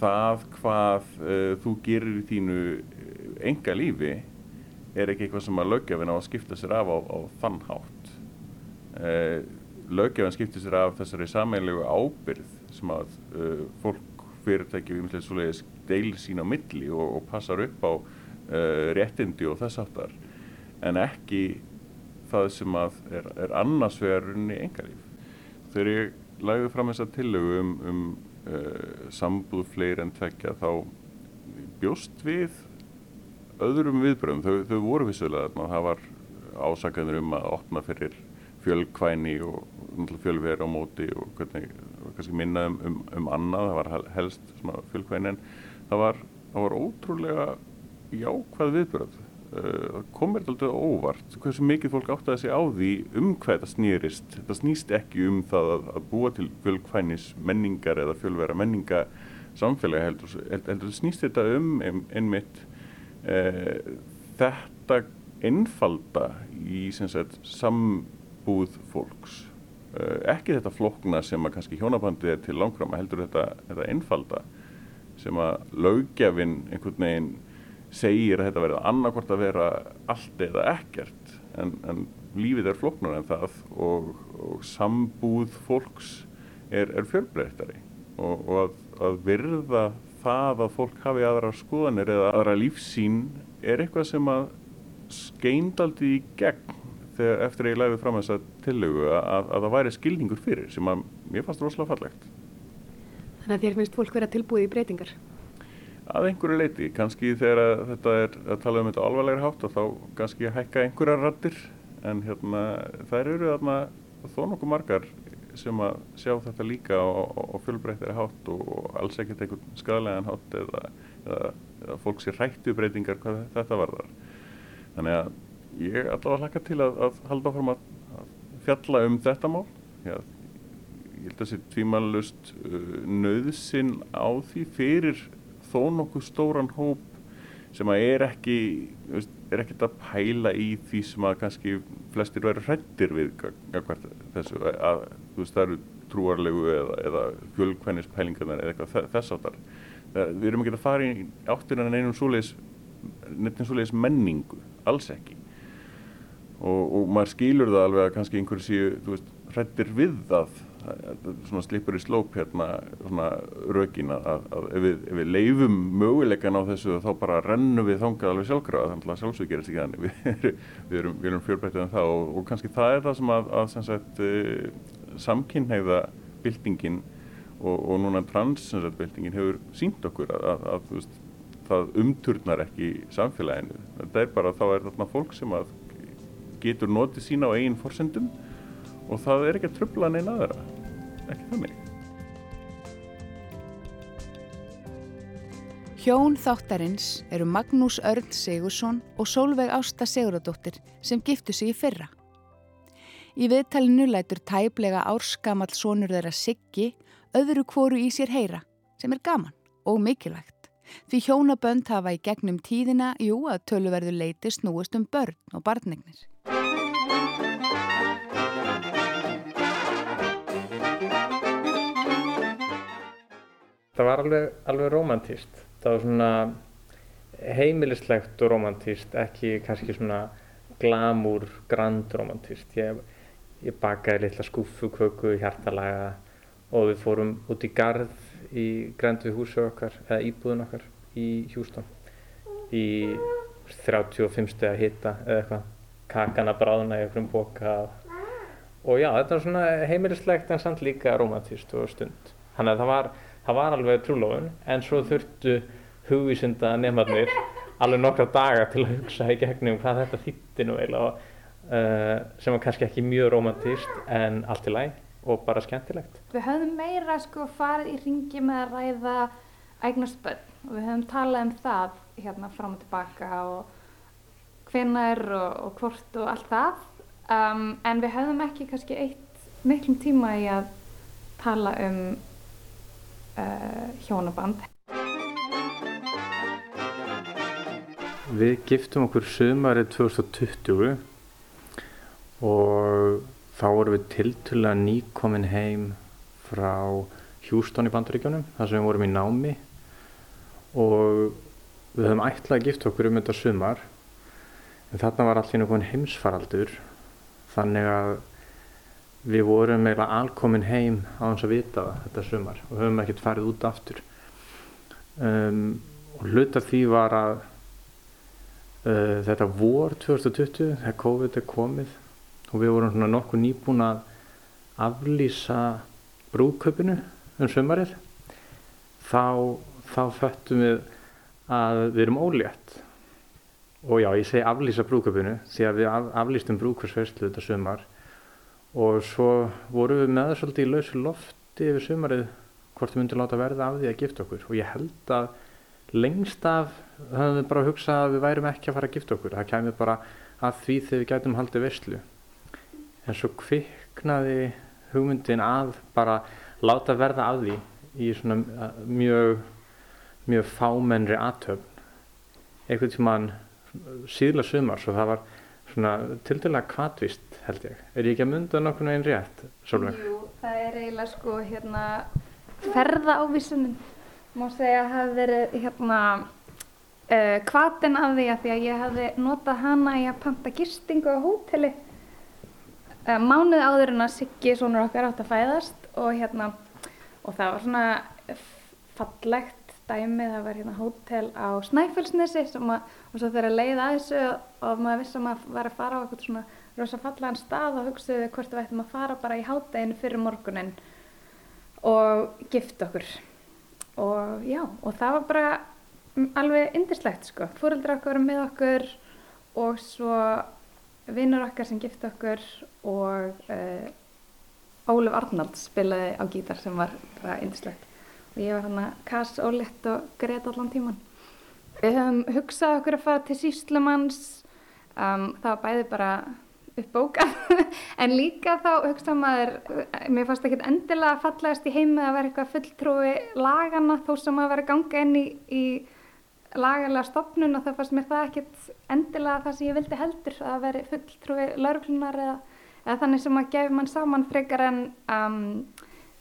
það hvað uh, þú gerir í þínu enga lífi er ekki eitthvað sem að löggjafin á að skipta sér af á, á þann hátt. Uh, löggjafin skipta sér af þessari sameinlegu ábyrð sem að uh, fólk fyrirtæki við umhverfið svoleiðis deilir sín á milli og, og passar upp á réttindi og þess aftar en ekki það sem að er, er annars vegar runni engalíf. Þegar ég lagði fram þessa tillögu um, um uh, sambúð fleiri en tvekja þá bjóst við öðrum viðbröðum. Þau, þau voru vissulega að það var ásakaður um að opna fyrir fjölkvæni og fjölverð á móti og hvernig, kannski minna um, um, um annað, það var helst en það var, það var ótrúlega jákvæð viðbröð uh, komir þetta alltaf óvart hversu mikið fólk átti að segja á því um hvað þetta snýrist. Þetta snýst ekki um það að, að búa til fjölkvænis menningar eða fjölvera menninga samfélagi heldur, heldur snýst þetta um einmitt uh, þetta einfalda í sagt, sambúð fólks ekki þetta flokna sem að kannski hjónabandið er til langrama heldur þetta, þetta einfalda sem að lögjafinn einhvern veginn segir að þetta verður annarkort að vera allt eða ekkert en, en lífið er floknar en það og, og sambúð fólks er, er fjölbreyttari. Og, og að, að virða það að fólk hafi aðra skoðanir eða aðra lífsín er eitthvað sem að skeindaldi í gegn þegar eftir að ég læfið fram þessa tillögu að, að það væri skilningur fyrir sem að mér fannst rosalega fallegt. Þannig að þér finnst fólk verið að tilbúið í breytingar? að einhverju leiti, kannski þegar þetta er að tala um þetta alvarlegri hátt og þá kannski að hækka einhverja rattir en hérna þær eru þarna þó nokkuð margar sem að sjá þetta líka á, á fjölbreyttari hátt og alls ekkert einhvern skadalega hátt eða, eða, eða fólk sé rættu breytingar hvað þetta varðar þannig að ég allavega hlaka til að, að halda áfram að, að fjalla um þetta mál Já, ég held að það sé tvímanlust uh, nöðsinn á því fyrir þó nokkuð stóran hóp sem að er ekki er ekkert að pæla í því sem að kannski flestir verður hrættir við þessu að þú veist það eru trúarlegu eða, eða fjölkvennispælingarnar eða eitthvað þe- þess áttar. Við erum ekki að fara í áttina en einum svoleiðis, neitt svoleiðis menningu, alls ekki. Og, og maður skilur það alveg að kannski einhverju séu, hrættir við það, svona slipur í slóp hérna, svona rökin að, að, ef, við, ef við leifum möguleikan á þessu þá bara rennum við þangað alveg sjálfkrafa, þannig að sjálfsög gerist ekki þannig, við, við erum, erum fjölbreyttið en það. Og, og kannski það er það sem að, að sem sagt, uh, samkynhneigða byltingin og, og núna trans sem sagt, byltingin hefur sínt okkur að, að, veist, það umturnar ekki samfélaginu. Þetta er bara, þá er þarna fólk sem að getur notið sína á eigin forsendum og það er ekki að trubla neina aðra, ekki þannig. Hjón þáttarins eru Magnús Örn Sigursson og Sólveig Ásta Siguradóttir sem giftu sig í fyrra. Í viðtalinu lætur tæplega árskamall sonur þeirra Siggi öðru kvoru í sér heyra sem er gaman og mikilvægt. Því hjónabönd hafa í gegnum tíðina, jú, að töluverðu leiti snúist um börn og barnegnir. Það var alveg, alveg romantíst. Það var svona heimilislegt og romantíst, ekki kannski svona glamúr, grand romantíst. Ég, ég bakaði litla skúfuköku hjartalaga og við fórum út í garð í grænd við húsu okkar, eða íbúðun okkar í Hjústón í 35 steg að hita eða eitthvað, kakana bráðuna í einhverjum boka og, já, þetta var svona heimilislegt en samt líka romantíst og stund. Þannig að það var, það var alveg trúlófun en svo þurftu hugvísinda nefnarnir alveg nokkra daga til að hugsa í gegnum hvað þetta þýtti nú eiginlega uh, sem var kannski ekki mjög romantíst en allt í læg og bara skemmtilegt. Við höfðum meira sko farið í ringi með að ræða eignast börn og við höfum talað um það hérna fram og tilbaka og hvenar og, og hvort og allt það um, en við höfðum ekki kannski eitt miklum tíma í að tala um uh, hjónaband. Við giftum okkur sumarið 2020 og þá vorum við tiltölulega nýkomin heim frá Hjústón í Bandaríkjónum þar sem við vorum í námi. Og við höfum ætlað að gifta okkur um þetta sumar en þarna var allir einhvern heimsfaraldur þannig að við vorum eiginlega alkomin heim á hans að vita það þetta sumar og höfum ekkert farið út aftur. Um, og hluta því var að uh, þetta vor 2020 þegar COVID er komið og við vorum svona nokkuð nýbúin að aflýsa brúköpunu um sumarið. Þá, þá föttum við að við erum ólétt. Og já, ég segi aflýsa brúköpunu því að við af, aflýstum brúköpsverslu þetta sumar. Og svo vorum við með það svolítið í lausu lofti yfir sumarið hvort við myndum láta verða af því að gifta okkur. Og ég held að lengst af höfum við bara hugsað að við værum ekki að fara að gifta okkur. Það kæmi bara að því þegar við gætum haldið verslu en svo kviknaði hugmyndin að bara láta verða af því í svona uh, mjög mjög fámennri aðtöfn einhvern tímann síðla sumar svo það var svona tildulega kvatvist held ég. Er ég ekki að mynda nokkurnu einn rétt Solveig? Jú, það er eiginlega sko hérna ferðaávísunin. Má segja að hafi verið hérna uh, kvatin af því að því að ég hafi notað hana í að panta gistingu á hóteli uh, mánuð áður en að Siggi sonur okkar átt að fæðast og hérna og það var svona fallegt dæmi, það var hérna hótel á Snæfellsnesi sem að, og svo þegar leið að þessu og maður vissi að maður var að fara á eitthvað svona rosa fallegan stað og hugsaði hvort við ættum að fara bara í hátteginu fyrir morgunin og gifta okkur. Og já, og það var bara alveg indislegt sko, fóreldrar okkar voru með okkur og svo vinnur okkar sem gifta okkur og uh, Óluf Arnald spilaði á gítar sem var bara indislegt og ég var hann að kass ólétt og greið allan tíman. Við höfum hugsað okkur að fara til Síslumanns, um, það var bæði bara uppbókað, en líka þá hugsa maður, mér fannst ekki endilega fallegast í heimið að vera eitthvað fulltrúi lagana þó sem að vera ganga inn í, í lagalega stopnun og það fannst mér það ekkert endilega það sem ég vildi heldur að vera fulltrúi lauruglunar eða, eða þannig sem að gefa mann saman frekar en um,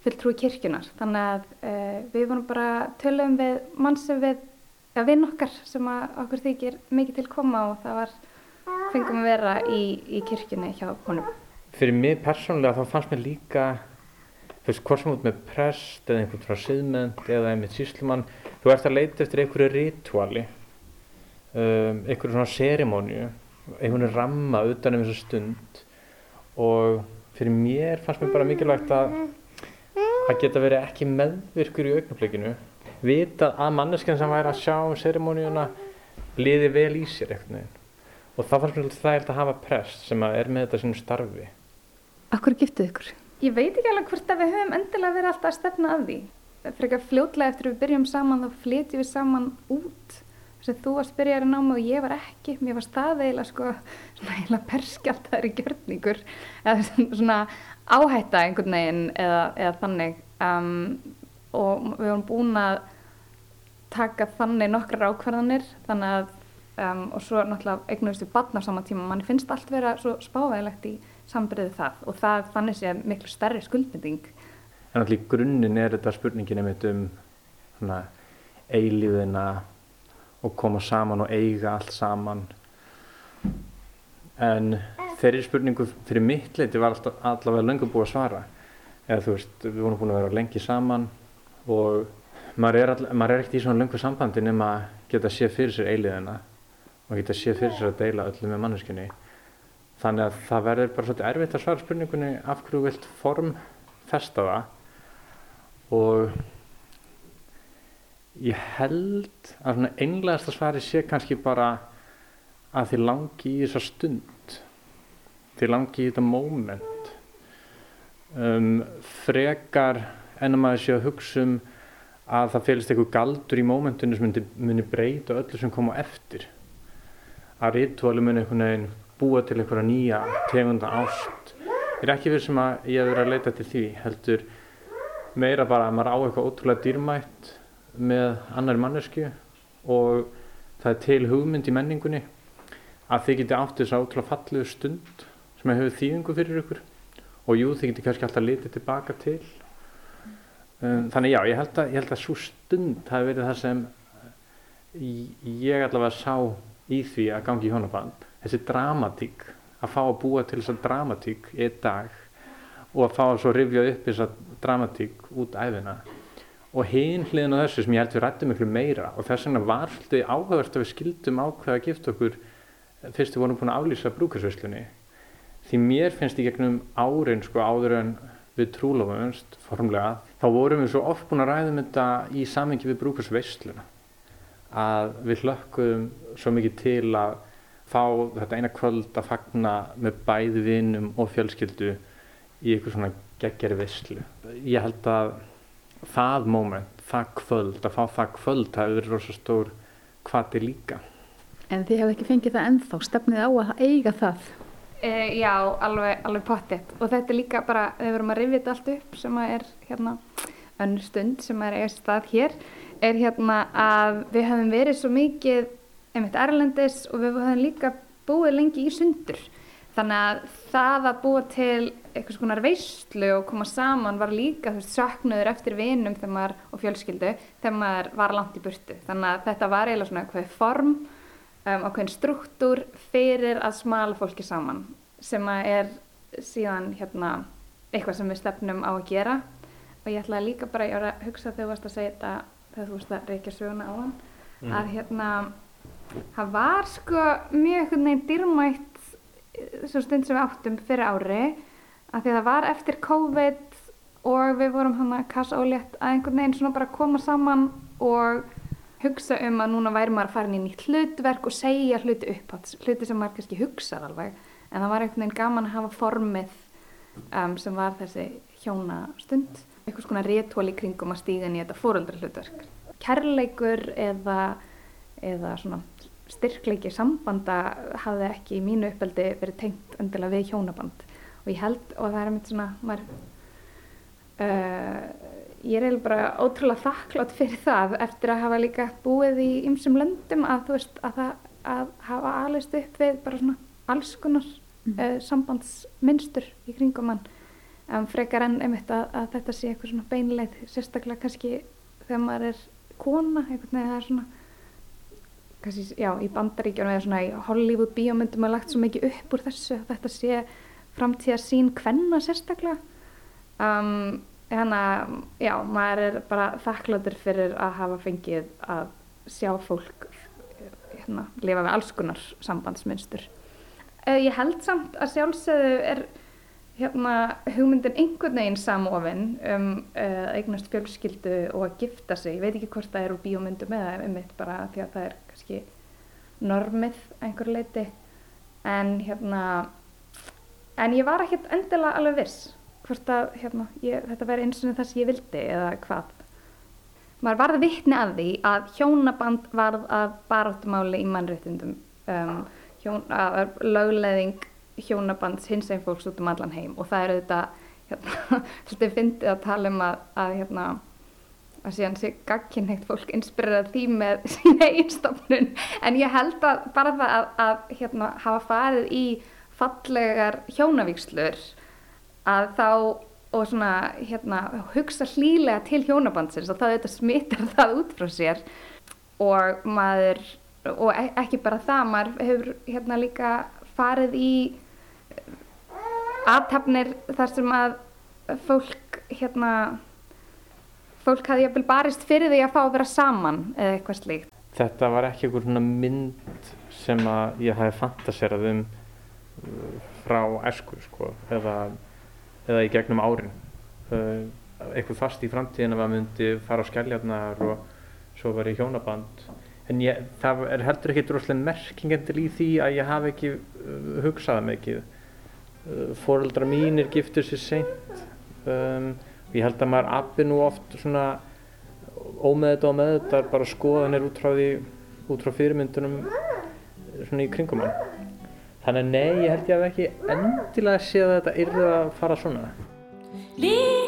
fulltrúi kirkjunar þannig að uh, við vorum bara töluðum við mann sem við ja, vinn okkar sem að okkur þykir mikið til koma og það var fengum að vera í, í kirkjunni hjá honum. Fyrir mig persónulega þá fannst mér líka þú veist, hvort sem út með prest eða einhvern frá siðmend eða einmitt síslumann þú ert að leita eftir einhverju rituali um, einhverju svona serimóniu einhverju ramma utan um þessu stund og fyrir mér fannst mér bara mikilvægt að að geta verið ekki meðvirkur í augnablikinu vita að manneskinn sem væri að sjá serimóniuna liði vel í sér eitthvað og það fannst mér það að hafa prest sem að er með þetta sínum starfi Akkur giftið ykkur? Ég veit ekki alveg hvort að við höfum endilega verið alltaf að stefna að því. Að fljótlega eftir við byrjum saman þá flytjum við saman út. Þess að þú varst byrjar að náma og ég var ekki. Mér var staðeila sko svona heila perskjaltari gjörningur eða svona áhætta einhvern veginn eða, eða þannig. Um, og við vorum búin að taka þannig nokkrar ákvarðanir þannig að um, og svo náttúrulega eignuðist við barn á sama tíma. Mann finnst allt vera svo spávægilegt í sambriðið það og það þannig sé miklu stærri skuldmynding. En allir í grunninn er þetta spurningin einmitt um svona, eilíðina og koma saman og eiga allt saman. En þeirri spurningu fyrir mitt leiti var alltaf, allavega löngu búið að svara. Eða þú veist, við vorum búin að vera lengi saman og maður er, all, maður er ekkert í svona löngu sambandi nema að geta séð fyrir sér eilíðina og geta séð fyrir sér að deila öllu með manneskinni. Þannig að það verður bara svolítið erfitt að svara spurningunni af hverju vilt form festa það og ég held að svona einlegasta svari sé kannski bara að þið langi í þessa stund, þið langi í þetta moment, um, frekar en að sé að hugsa um að það félist eitthvað galdur í mómentunni sem myndi, myndi breyta öllu sem koma eftir. Að rituali muni einhvern veginn búa til einhverja nýja tegunda ást. Ég er ekki fyrir sem að ég hef verið að leita til því, heldur meira bara að maður á eitthvað ótrúlega dýrmætt með annari mannesku og það er til hugmynd í menningunni að þið geti átt þess að ótrúlega falluðu stund sem hefur þýðingu fyrir ykkur og jú þið geti kannski alltaf litið tilbaka til. Um, þannig já, ég held að, ég held að svo stund hafi verið það sem ég allavega sá í því að gangi í hjónaband þessi dramatík að fá að búa til þessa dramatík einn dag og að fá að svo rifja upp þessa dramatík út æfina og hinn hliðin á þessu sem ég held við rættum miklu meira. Og þess vegna var svolítið áhugavert að við skildum ákveða að gifta okkur fyrst við vorum búin að álýsa brúkarsveislunni því mér finnst í gegnum árin sko áður en við trúlofumst formlega þá vorum við svo oft búin að ræðum þetta í samengi við brúkarsveisluna að við hlökkum svo mikið til að fá þetta eina kvöld að fagna með bæði vinnum og fjölskyldu í eitthvað svona geggjari visslu. Ég held að það moment, það kvöld, að fá það kvöld, það hefur verið rosalega stór hvati líka. En þið hefðu ekki fengið það ennþá, stefnið á að eiga það? E, já, alveg, alveg pottitt. Og þetta er líka bara, við verum að rifja þetta allt upp sem er hérna önnur stund sem er eða stað hér, er hérna að við hefum verið svo mikið einmitt Erlendis og við höfum líka búið lengi í sundur þannig að það að búa til eitthvað svona veistlu og koma saman var líka þú veist söknuður eftir vinum maður, og fjölskyldu þegar maður var langt í burtu þannig að þetta var eiginlega svona eitthvað form um, og hvernig struktúr fyrir að smala fólki saman sem að er síðan hérna eitthvað sem við stefnum á að gera og ég ætlaði líka bara að hugsa þegar þú varst að segja þetta þegar þú varst að reykja söguna á hann mm. að hérna það var sko mjög einhvern veginn dýrmætt þessum stund sem við áttum fyrir ári að því að það var eftir COVID og við vorum hann að kassa ólétt að einhvern veginn svona bara koma saman og hugsa um að núna væri maður að fara inn í hlutverk og segja hluti upp hluti sem maður kannski hugsa alveg. En það var einhvern veginn gaman að hafa formið um, sem var þessi hjónastund. Eitthvað svona réttól í kringum að stíga inn í þetta fóröldra hlutverk kærleikur eða eða svona styrkleiki sambanda hafði ekki í mínu uppeldi verið tengt öndilega við hjónaband og ég held og það er mitt svona maður, uh, ég er eiginlega bara ótrúlega þakklátt fyrir það eftir að hafa líka búið í ymsum löndum að þú veist að það að hafa alist upp við bara svona alls konar mm. uh, sambandsmynstur í kringum mann en frekar enn einmitt að, að þetta sé eitthvað svona beinleið sérstaklega kannski þegar maður er kona einhvern veginn það er svona kannski, já, í bandaríkjunum eða svona í Hollywood bíómyndum er lagt svo mikið upp úr þessu að þetta sé framtíða sín kvenna sérstaklega. Um, þannig að já, maður er bara þakkláttur fyrir að hafa fengið að sjá fólk hérna, lifa við alls konar sambandsmynstur. Uh, ég held samt að sjálfsögðu er hérna hugmyndin einhvern veginn samofinn um uh, eignast fjölskyldu og að gifta sig. Ég veit ekki hvort það er úr bíómyndum eða einmitt bara því að það er kannski normið einhver leiti en hérna en ég var ekkert endilega alveg viss hvort að hérna, ég, þetta væri eins og það sem ég vildi eða hvað. Maður varði vittni að því að hjónaband varð að baráttumáli í mannréttindum. Um, hjón, að lögleðing hjónabands hins einn fólks út um allan heim. Og það er auðvitað hérna, svolítið fyndið að tala um að, að hérna að síðan sé gagkinnhegt fólk inspirerað því með sína einstofnun en ég held að bara það að, að hérna, hafa farið í fallegar hjónavíkslur að þá og svona hérna hugsa hlýlega til hjónabandsins. Og það auðvitað smittar það út frá sér. Og maður og e- ekki bara það, maður hefur hérna líka farið í aðtapnir þar sem að fólk hérna fólk hafði jafnvel barist fyrir því að fá að vera saman eða eitthvað slíkt. Þetta var ekki einhver svona mynd sem að ég hafi fantaserað um uh, frá esku sko eða, eða í gegnum árin. Uh, eitthvað fast í framtíðin að maður myndi fara á skelljarnar og svo var ég hjónaband. En ég, það er heldur ekki droslega merkingendur í því að ég hafi ekki uh, hugsað mikið. Uh, Fóreldra mínir giftur sér seint. Um, ég held að maður appi nú oft svona ómeðþetta og meðþetta bara skoðanir út frá því út frá fyrirmyndunum svona í kringum hann þannig að nei, ég held ég að ekki endilega sé að þetta yrði að fara svona Lítu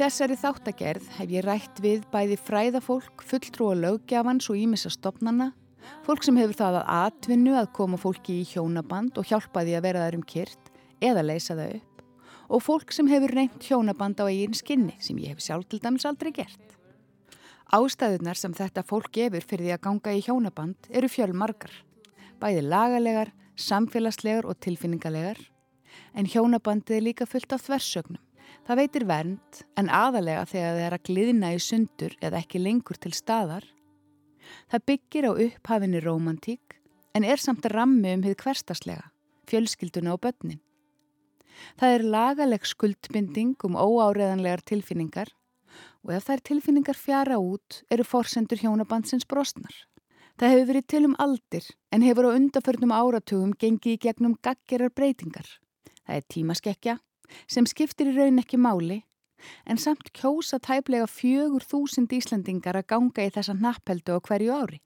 þessari þáttagerð hef ég rætt við bæði fræðafólk, lögjafans og ímissa stopnana, fólk sem hefur það að atvinnu að koma fólki í hjónaband og hjálpa því að vera þær um kyrt eða leysa það upp og fólk sem hefur reynt hjónaband á eigin skinni sem ég hef sjálf til dæmis aldrei gert. Ástæðunar sem þetta fólk gefur fyrir því að ganga í hjónaband eru fjölmargar, bæði lagalegar, samfélagslegar og tilfinningalegar, en hjónabandið er líka fullt af þversögnum. Það veitir vernd en aðalega þegar það er að gliðna í sundur eða ekki lengur til staðar. Það byggir á upphafinni romantík en er samt að rammi um hið hverstaslega, fjölskylduna og börnin. Það er lagaleg skuldbinding um óáreðanlegar tilfinningar og ef þær tilfinningar fjara út eru forsendur hjónabandsins brostnar. Það hefur verið til um aldir en hefur á undaförnum áratugum gengið í gegnum gaggerar breytingar. Það er tímaskekkja sem skiptir í raun ekki máli en samt kjósa tæplega fjögur þúsind Íslandingar að ganga í þessa nappeldu á hverju ári.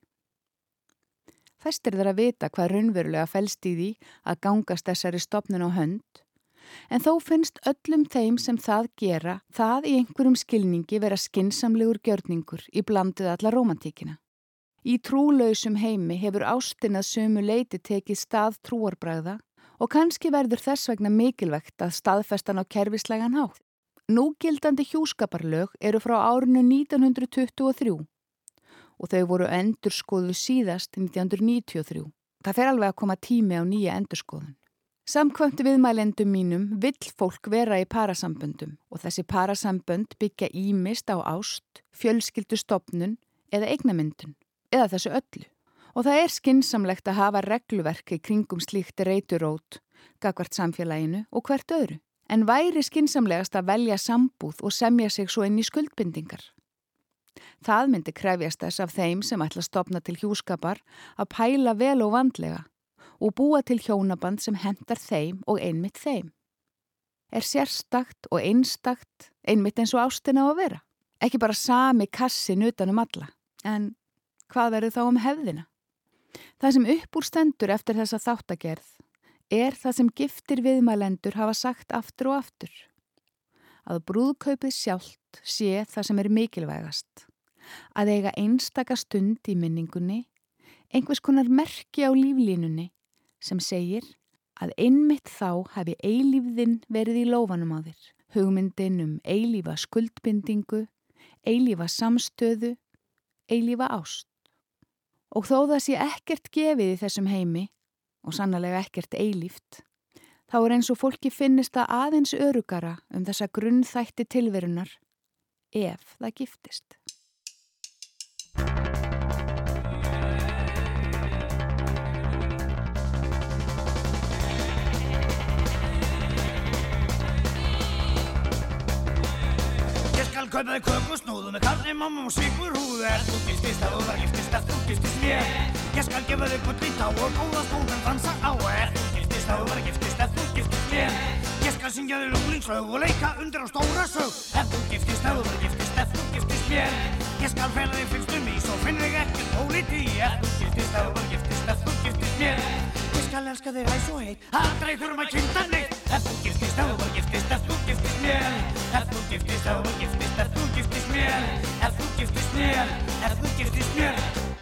Fæstir þar að vita hvað raunverulega fælst í því að gangast þessari stopnun á hönd en þó finnst öllum þeim sem það gera það í einhverjum skilningi vera skinsamlegur gjörningur í blandið alla romantíkina. Í trúlausum heimi hefur ástin að sömu leiti tekið stað trúarbræða og kannski verður þess vegna mikilvægt að staðfestan á kerfislegan hátt. Núgildandi hjúskaparlög eru frá árinu 1923 og þau voru endurskoðu síðast 1993. Það fer alveg að koma tími á nýja endurskoðun. Samkvæmt viðmælendum mínum vill fólk vera í parasamböndum og þessi parasambönd byggja ímist á ást, fjölskyldu stopnun eða eignamyndun eða þessu öllu. Og það er skinsamlegt að hafa regluverki kringum slíkt reyturót, gagvart samfélaginu og hvert öðru. En væri skinsamlegast að velja sambúð og semja sig svo inn í skuldbindingar. Það myndi krefjast þess af þeim sem ætla að stopna til hjúskapar að pæla vel og vandlega og búa til hjónaband sem hendar þeim og einmitt þeim. er sérstakt og einstakt einmitt eins og ástina á að vera. Ekki bara sami kassin utanum alla, en hvað verður þá um hefðina? Það sem upp úr stendur eftir þessa þáttagerð er það sem giftir viðmælendur hafa sagt aftur og aftur. Að brúðkaupið sjálft sé það sem er mikilvægast. Að eiga einstaka stund í minningunni, einhvers konar merki á líflínunni sem segir að einmitt þá hafi eilífðin verið í lófanum á þér. Hugmyndin um eilífa skuldbindingu, eilífa samstöðu, eilífa ást. Og þó það sé ekkert gefið í þessum heimi og sannlega ekkert eilíft, þá er eins og fólki finnist það aðeins örugara um þessa grunnþætti tilverunar ef það giftist. Skal kaupa þig kökusnúðu með karni, mamma og sigur húðu Er þú giftist, þú var giftist, ef þú giftist mér? Ég skal gefa þig gull í tá og góða skóðan dansa á. Er þú giftist, þú var giftist, ef þú giftist mér? Ég skal syngja þig lúlingslög og leika undir á stóra sög. Ef þú giftist, þú var giftist, ef þú giftist mér? Ég skal fela þig fyrstum í, svo finn þig ekkert póliti Ef þú giftist, þú var giftist, ef þú giftist mér skal elska þig hæs og heit, aldrei þurfum að kynna neitt Ef þú giftist, þú var giftist, ef þú giftist mér Ef þú giftist, þú var giftist, ef þú giftist mér Ef þú giftist mér, ef þú giftist mér